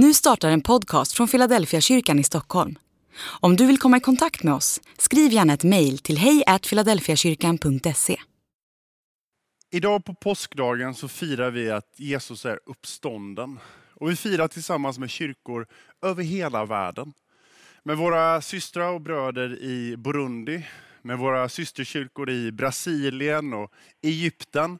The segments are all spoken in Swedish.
Nu startar en podcast från Philadelphia kyrkan i Stockholm. Om du vill komma i kontakt med oss, skriv gärna ett mejl till hejfiladelfiakyrkan.se. Idag på påskdagen så firar vi att Jesus är uppstånden. Och vi firar tillsammans med kyrkor över hela världen. Med våra systrar och bröder i Burundi, med våra systerkyrkor i Brasilien och Egypten.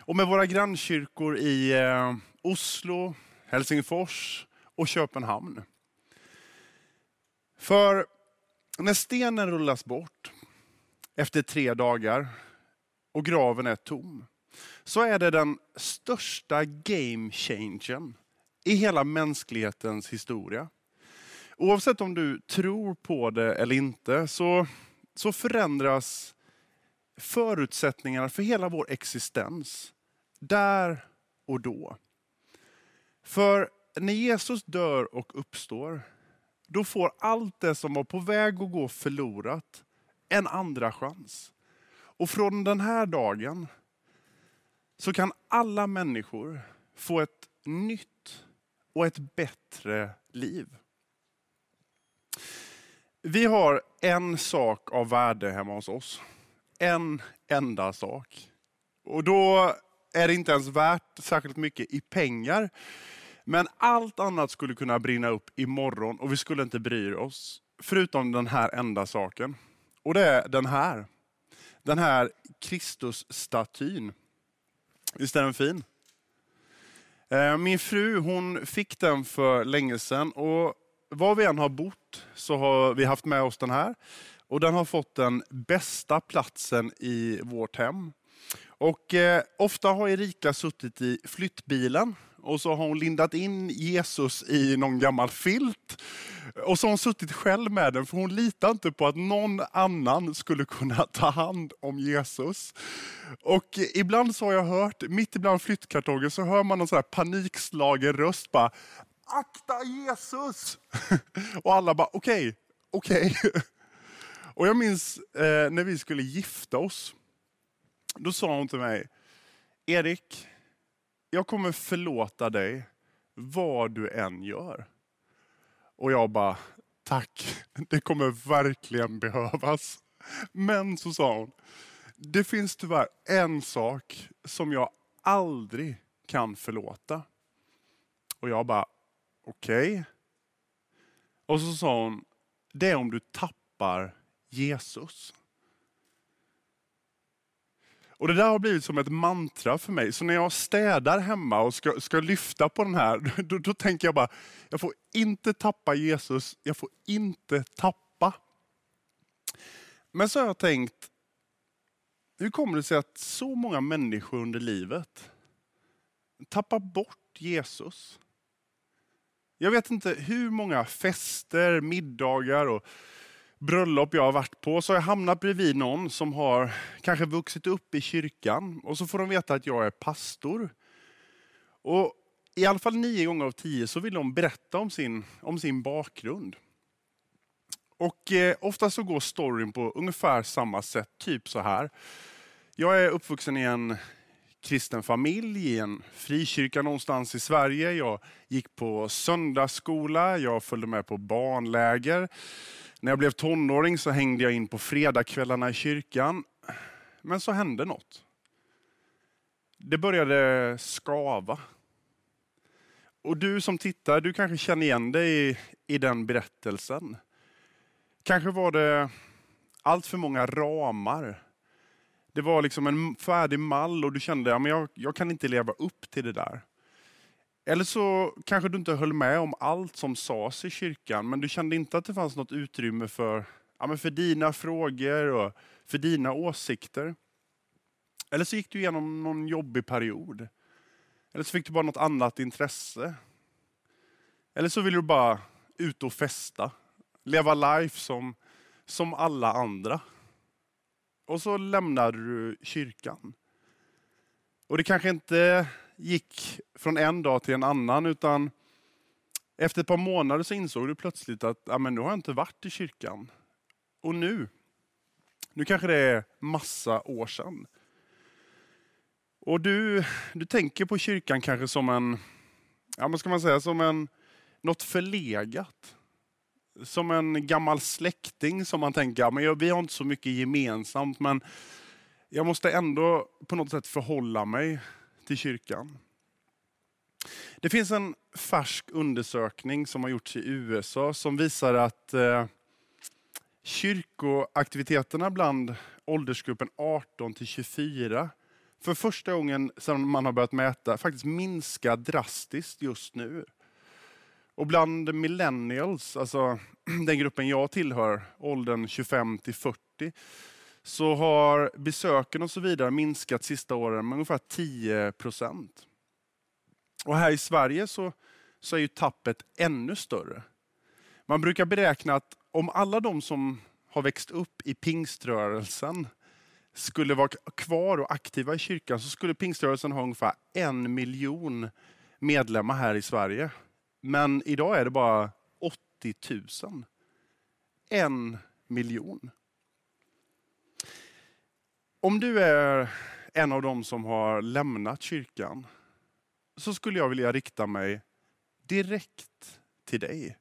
Och med våra grannkyrkor i eh, Oslo, Helsingfors och Köpenhamn. För när stenen rullas bort efter tre dagar och graven är tom, så är det den största game changern i hela mänsklighetens historia. Oavsett om du tror på det eller inte, så, så förändras förutsättningarna för hela vår existens där och då. För när Jesus dör och uppstår, då får allt det som var på väg att gå förlorat en andra chans. Och från den här dagen så kan alla människor få ett nytt och ett bättre liv. Vi har en sak av värde hemma hos oss. En enda sak. Och då är det inte ens värt särskilt mycket i pengar. Men allt annat skulle kunna brinna upp imorgon och vi skulle inte bry oss. Förutom den här enda saken. Och det är den här. Den här Kristusstatyn. Visst är den fin? Eh, min fru hon fick den för länge sedan och var vi än har bott så har vi haft med oss den här. Och den har fått den bästa platsen i vårt hem. Och eh, ofta har Erika suttit i flyttbilen och så har hon lindat in Jesus i någon gammal filt. Och så har hon suttit själv med den, för hon litar inte på att någon annan skulle kunna ta hand om Jesus. Och ibland så har jag hört, mitt ibland flyttkartongen, så hör man en sån här panikslagen röst bara, akta Jesus! Och alla bara, okej, okay, okej. Okay. Och jag minns eh, när vi skulle gifta oss, då sa hon till mig, Erik, jag kommer förlåta dig vad du än gör. Och jag bara, tack, det kommer verkligen behövas. Men så sa hon, det finns tyvärr en sak som jag aldrig kan förlåta. Och jag bara, okej. Okay. Och så sa hon, det är om du tappar Jesus. Och Det där har blivit som ett mantra för mig. Så när jag städar hemma och ska, ska lyfta på den här, då, då tänker jag bara, jag får inte tappa Jesus, jag får inte tappa. Men så har jag tänkt, hur kommer det sig att så många människor under livet tappar bort Jesus? Jag vet inte hur många fester, middagar och bröllop jag har varit på så har jag hamnat bredvid någon som har kanske vuxit upp i kyrkan och så får de veta att jag är pastor. Och I alla fall nio gånger av tio så vill de berätta om sin, om sin bakgrund. Och eh, Ofta så går storyn på ungefär samma sätt, typ så här. Jag är uppvuxen i en kristen familj i en frikyrka någonstans i Sverige. Jag gick på söndagsskola, jag följde med på barnläger. När jag blev tonåring så hängde jag in på fredagskvällarna i kyrkan. Men så hände något. Det började skava. Och du som tittar, du kanske känner igen dig i, i den berättelsen. Kanske var det allt för många ramar. Det var liksom en färdig mall och du kände att ja, jag, jag kan inte leva upp till det där. Eller så kanske du inte höll med om allt som sades i kyrkan, men du kände inte att det fanns något utrymme för, ja, men för dina frågor och för dina åsikter. Eller så gick du igenom någon jobbig period. Eller så fick du bara något annat intresse. Eller så vill du bara ut och festa. Leva life som, som alla andra. Och så lämnade du kyrkan. Och det kanske inte gick från en dag till en annan, utan efter ett par månader så insåg du plötsligt att ja, men nu har jag inte varit i kyrkan. Och nu, nu kanske det är massa år sedan. Och du, du tänker på kyrkan kanske som en, ja, men ska man säga, som en något förlegat. Som en gammal släkting som man tänker, men vi har inte så mycket gemensamt men jag måste ändå på något sätt förhålla mig till kyrkan. Det finns en färsk undersökning som har gjorts i USA som visar att eh, kyrkoaktiviteterna bland åldersgruppen 18 till 24 för första gången sedan man har börjat mäta faktiskt minskar drastiskt just nu. Och bland millennials, alltså den gruppen jag tillhör, åldern 25 till 40, så har besöken och så vidare minskat sista åren med ungefär 10 procent. Och här i Sverige så, så är ju tappet ännu större. Man brukar beräkna att om alla de som har växt upp i pingströrelsen skulle vara kvar och aktiva i kyrkan så skulle pingströrelsen ha ungefär en miljon medlemmar här i Sverige. Men idag är det bara 80 000. En miljon. Om du är en av dem som har lämnat kyrkan så skulle jag vilja rikta mig direkt till dig.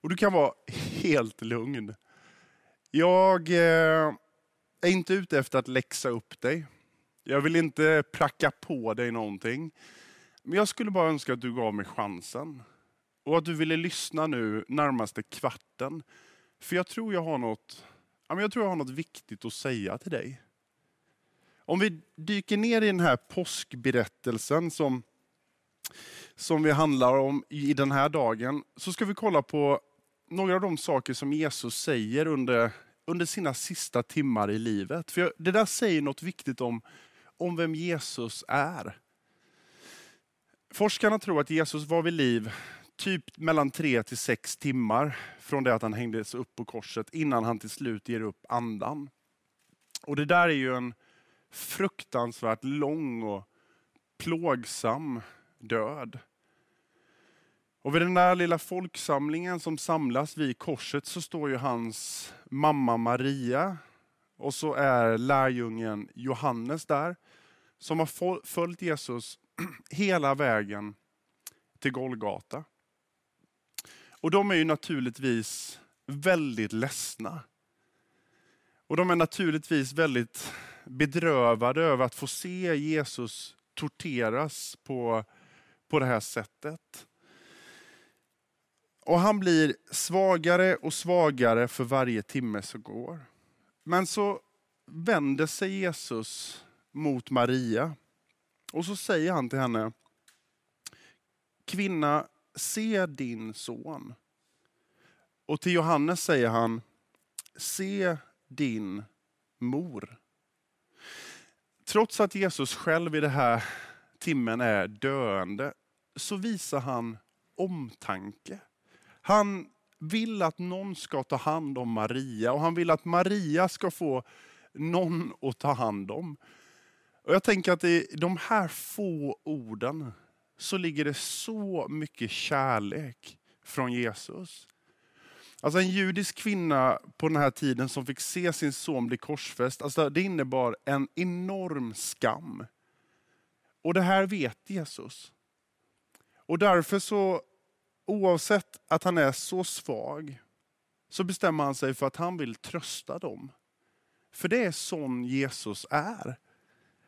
Och du kan vara helt lugn. Jag eh, är inte ute efter att läxa upp dig. Jag vill inte pracka på dig någonting. Men jag skulle bara önska att du gav mig chansen. Och att du ville lyssna nu närmaste kvarten. För jag tror jag har något, jag tror jag har något viktigt att säga till dig. Om vi dyker ner i den här påskberättelsen som, som vi handlar om i den här dagen, så ska vi kolla på några av de saker som Jesus säger under, under sina sista timmar i livet. För det där säger något viktigt om, om vem Jesus är. Forskarna tror att Jesus var vid liv typ mellan tre till sex timmar från det att han hängdes upp på korset innan han till slut ger upp andan. Och det där är ju en fruktansvärt lång och plågsam död. Och vid den där lilla folksamlingen som samlas vid korset så står ju hans mamma Maria och så är lärjungen Johannes där som har följt Jesus hela vägen till Golgata. Och de är ju naturligtvis väldigt ledsna. Och de är naturligtvis väldigt bedrövade över att få se Jesus torteras på, på det här sättet. Och han blir svagare och svagare för varje timme som går. Men så vänder sig Jesus mot Maria och så säger han till henne, kvinna, se din son. Och till Johannes säger han, se din mor. Trots att Jesus själv i den här timmen är döende, så visar han omtanke. Han vill att någon ska ta hand om Maria och han vill att Maria ska få någon att ta hand om. Och Jag tänker att i de här få orden så ligger det så mycket kärlek från Jesus. Alltså en judisk kvinna på den här tiden som fick se sin son bli korsfäst, alltså det innebar en enorm skam. Och det här vet Jesus. Och därför så, oavsett att han är så svag, så bestämmer han sig för att han vill trösta dem. För det är sån Jesus är.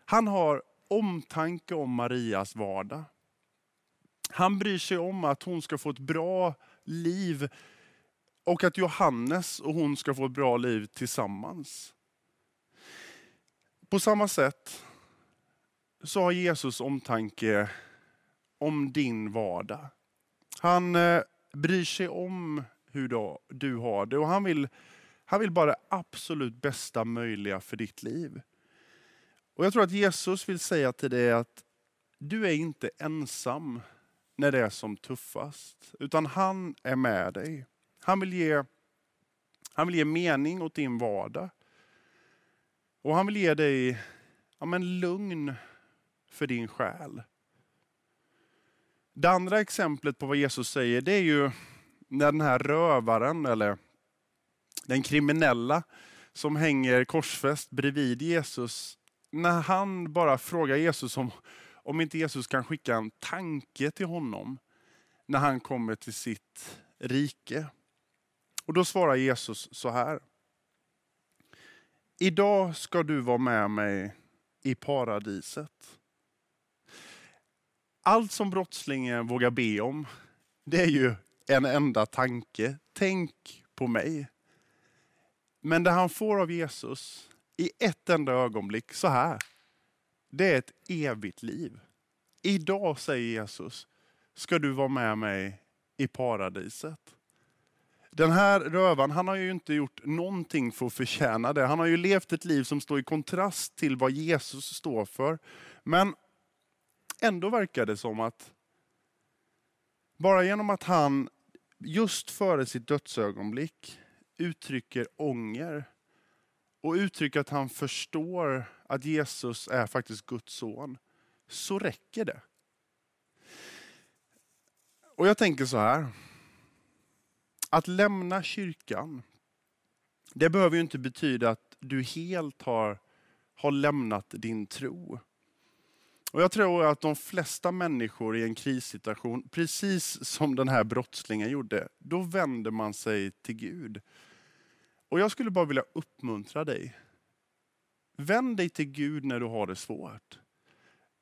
Han har omtanke om Marias vardag. Han bryr sig om att hon ska få ett bra liv och att Johannes och hon ska få ett bra liv tillsammans. På samma sätt så har Jesus omtanke om din vardag. Han eh, bryr sig om hur du har det och han vill, han vill bara det absolut bästa möjliga för ditt liv. Och Jag tror att Jesus vill säga till dig att du är inte ensam när det är som tuffast, utan han är med dig. Han vill ge, han vill ge mening åt din vardag. Och han vill ge dig ja, men lugn för din själ. Det andra exemplet på vad Jesus säger, det är ju när den här rövaren, eller den kriminella, som hänger korsfäst bredvid Jesus, när han bara frågar Jesus om, om inte Jesus kan skicka en tanke till honom. när han kommer till sitt rike. Och då svarar Jesus så här. Idag ska du vara med mig i paradiset. Allt som brottslingen vågar be om, det är ju en enda tanke. Tänk på mig. Men det han får av Jesus i ett enda ögonblick, så här. Det är ett evigt liv. Idag, säger Jesus, ska du vara med mig i paradiset. Den här rövaren, han har ju inte gjort någonting för att förtjäna det. Han har ju levt ett liv som står i kontrast till vad Jesus står för. Men ändå verkar det som att bara genom att han just före sitt dödsögonblick uttrycker ånger och uttrycker att han förstår att Jesus är faktiskt Guds son, så räcker det. Och jag tänker så här. Att lämna kyrkan, det behöver ju inte betyda att du helt har, har lämnat din tro. Och Jag tror att de flesta människor i en krissituation, precis som den här brottslingen gjorde, då vänder man sig till Gud. Och Jag skulle bara vilja uppmuntra dig. Vänd dig till Gud när du har det svårt.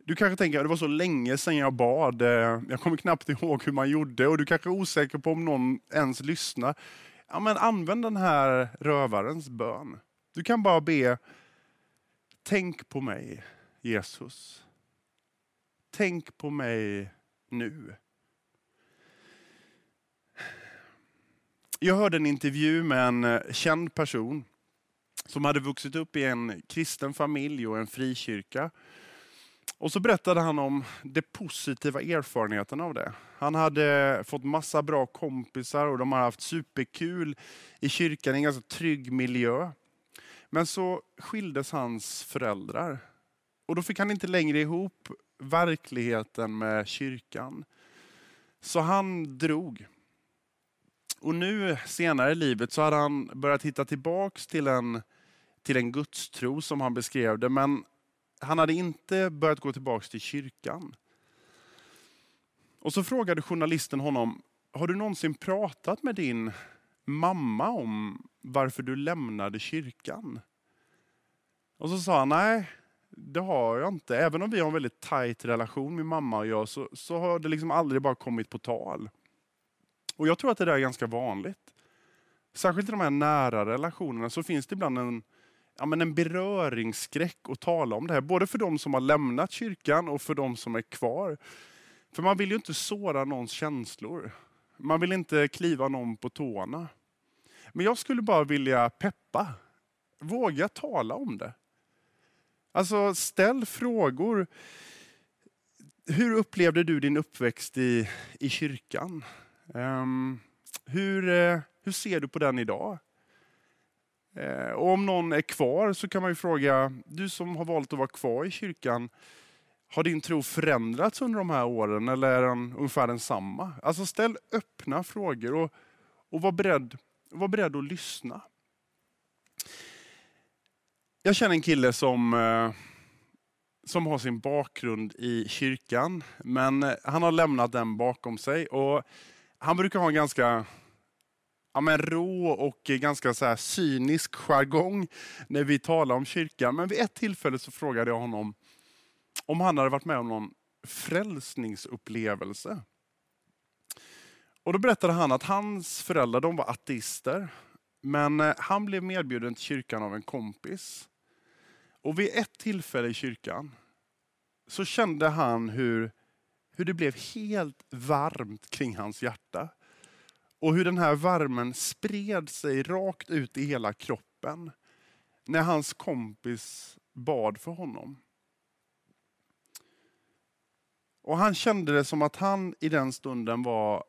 Du kanske tänker att det var så länge sedan jag bad, eh, jag kommer knappt ihåg hur man gjorde och du kanske är osäker på om någon ens lyssnar. Ja, men använd den här rövarens bön. Du kan bara be, tänk på mig Jesus. Tänk på mig nu. Jag hörde en intervju med en eh, känd person som hade vuxit upp i en kristen familj och en frikyrka. Och så berättade han om de positiva erfarenheterna av det. Han hade fått massa bra kompisar och de har haft superkul i kyrkan, i en ganska trygg miljö. Men så skildes hans föräldrar. Och då fick han inte längre ihop verkligheten med kyrkan. Så han drog. Och nu senare i livet så hade han börjat hitta tillbaks till en, till en gudstro som han beskrev det. Men han hade inte börjat gå tillbaka till kyrkan. Och så frågade journalisten honom, har du någonsin pratat med din mamma om varför du lämnade kyrkan? Och så sa han, nej det har jag inte. Även om vi har en väldigt tajt relation, min mamma och jag, så, så har det liksom aldrig bara kommit på tal. Och jag tror att det där är ganska vanligt. Särskilt i de här nära relationerna så finns det ibland en, ja, men en beröringsskräck att tala om det här. Både för de som har lämnat kyrkan och för de som är kvar. För man vill ju inte såra någons känslor. Man vill inte kliva någon på tårna. Men jag skulle bara vilja peppa. Våga tala om det. Alltså ställ frågor. Hur upplevde du din uppväxt i, i kyrkan? Um, hur, uh, hur ser du på den idag? Eh, och om någon är kvar så kan man ju fråga, du som har valt att vara kvar i kyrkan, har din tro förändrats under de här åren eller är den ungefär densamma? Alltså ställ öppna frågor och, och var, beredd, var beredd att lyssna. Jag känner en kille som, eh, som har sin bakgrund i kyrkan, men han har lämnat den bakom sig. Och han brukar ha en ganska ja, men rå och ganska så här cynisk jargong när vi talar om kyrkan. Men vid ett tillfälle så frågade jag honom om han hade varit med om någon frälsningsupplevelse. Och Då berättade han att hans föräldrar de var ateister. Men eh, han blev medbjuden till kyrkan av en kompis. Och vid ett tillfälle i kyrkan så kände han hur, hur det blev helt varmt kring hans hjärta. Och hur den här värmen spred sig rakt ut i hela kroppen när hans kompis bad för honom. Och Han kände det som att han i den stunden var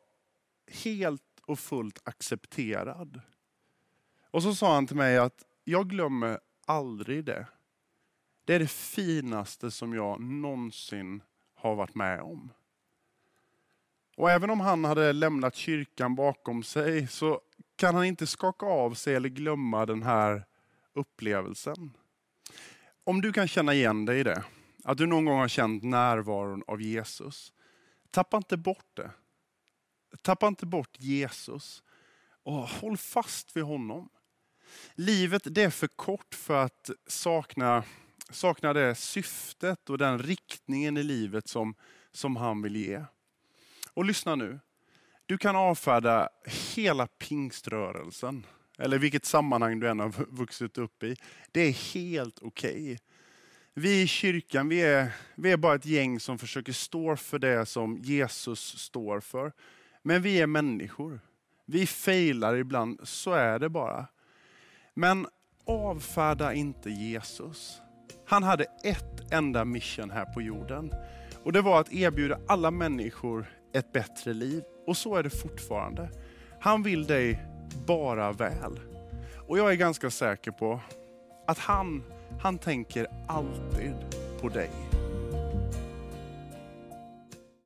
helt och fullt accepterad. Och så sa han till mig att jag glömmer aldrig det. Det är det finaste som jag någonsin har varit med om. Och även om han hade lämnat kyrkan bakom sig så kan han inte skaka av sig eller glömma den här upplevelsen. Om du kan känna igen dig i det, att du någon gång har känt närvaron av Jesus, tappa inte bort det. Tappa inte bort Jesus och håll fast vid honom. Livet det är för kort för att sakna, sakna det syftet och den riktningen i livet som, som han vill ge. Och lyssna nu. Du kan avfärda hela pingströrelsen, eller vilket sammanhang du än har vuxit upp i. Det är helt okej. Okay. Vi i kyrkan vi är, vi är bara ett gäng som försöker stå för det som Jesus står för. Men vi är människor. Vi failar ibland, så är det bara. Men avfärda inte Jesus. Han hade ett enda mission här på jorden. Och det var att erbjuda alla människor ett bättre liv. Och så är det fortfarande. Han vill dig bara väl. Och jag är ganska säker på att han, han tänker alltid på dig.